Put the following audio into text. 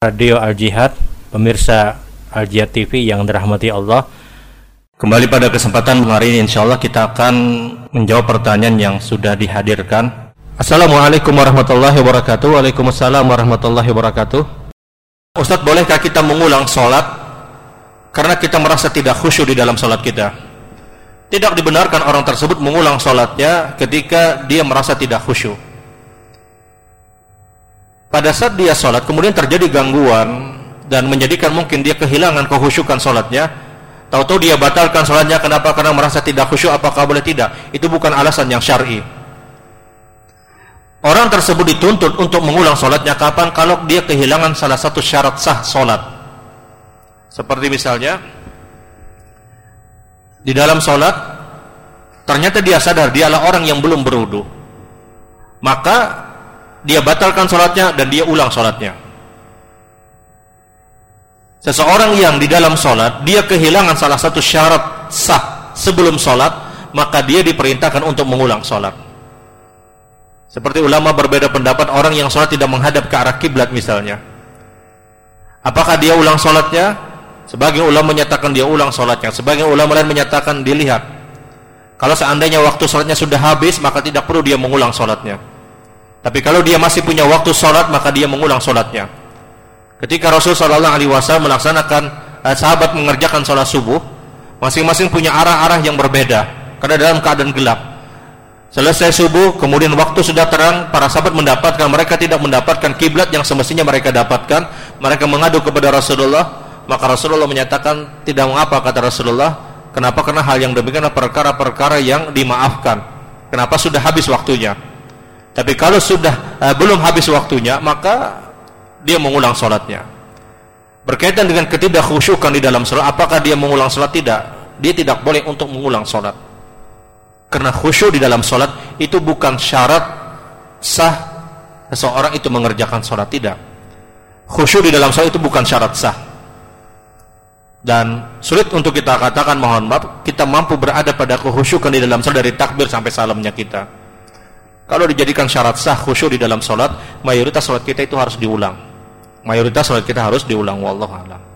Radio Al Jihad, pemirsa Al Jihad TV yang dirahmati Allah. Kembali pada kesempatan hari ini insya Allah kita akan menjawab pertanyaan yang sudah dihadirkan. Assalamualaikum warahmatullahi wabarakatuh. Waalaikumsalam warahmatullahi wabarakatuh. Ustadz, bolehkah kita mengulang sholat karena kita merasa tidak khusyuk di dalam sholat kita? Tidak dibenarkan orang tersebut mengulang sholatnya ketika dia merasa tidak khusyuk pada saat dia sholat kemudian terjadi gangguan dan menjadikan mungkin dia kehilangan kehusyukan sholatnya tahu-tahu dia batalkan sholatnya kenapa? karena merasa tidak khusyuk apakah boleh tidak? itu bukan alasan yang syar'i orang tersebut dituntut untuk mengulang sholatnya kapan? kalau dia kehilangan salah satu syarat sah sholat seperti misalnya di dalam sholat ternyata dia sadar dialah orang yang belum berudu maka dia batalkan sholatnya dan dia ulang sholatnya seseorang yang di dalam sholat dia kehilangan salah satu syarat sah sebelum sholat maka dia diperintahkan untuk mengulang sholat seperti ulama berbeda pendapat orang yang sholat tidak menghadap ke arah kiblat misalnya. Apakah dia ulang sholatnya sebagian ulama menyatakan dia ulang sholatnya sebagian ulama lain menyatakan dilihat. Kalau seandainya waktu sholatnya sudah habis maka tidak perlu dia mengulang sholatnya tapi kalau dia masih punya waktu sholat maka dia mengulang sholatnya. Ketika Rasul Shallallahu Alaihi Wasallam melaksanakan eh, sahabat mengerjakan sholat subuh, masing-masing punya arah-arah yang berbeda karena dalam keadaan gelap. Selesai subuh, kemudian waktu sudah terang, para sahabat mendapatkan mereka tidak mendapatkan kiblat yang semestinya mereka dapatkan. Mereka mengadu kepada Rasulullah, maka Rasulullah menyatakan tidak mengapa kata Rasulullah. Kenapa? Karena hal yang demikian perkara-perkara yang dimaafkan. Kenapa sudah habis waktunya? Tapi kalau sudah uh, belum habis waktunya, maka dia mengulang sholatnya. Berkaitan dengan ketidakkhusyukan di dalam sholat, apakah dia mengulang sholat? Tidak. Dia tidak boleh untuk mengulang sholat. Karena khusyuk di dalam sholat itu bukan syarat sah seseorang itu mengerjakan sholat. Tidak. Khusyuk di dalam sholat itu bukan syarat sah. Dan sulit untuk kita katakan mohon maaf, kita mampu berada pada kekhusyukan di dalam sholat dari takbir sampai salamnya kita. Kalau dijadikan syarat sah khusyuk di dalam sholat, mayoritas sholat kita itu harus diulang. Mayoritas sholat kita harus diulang. Wallahu a'lam.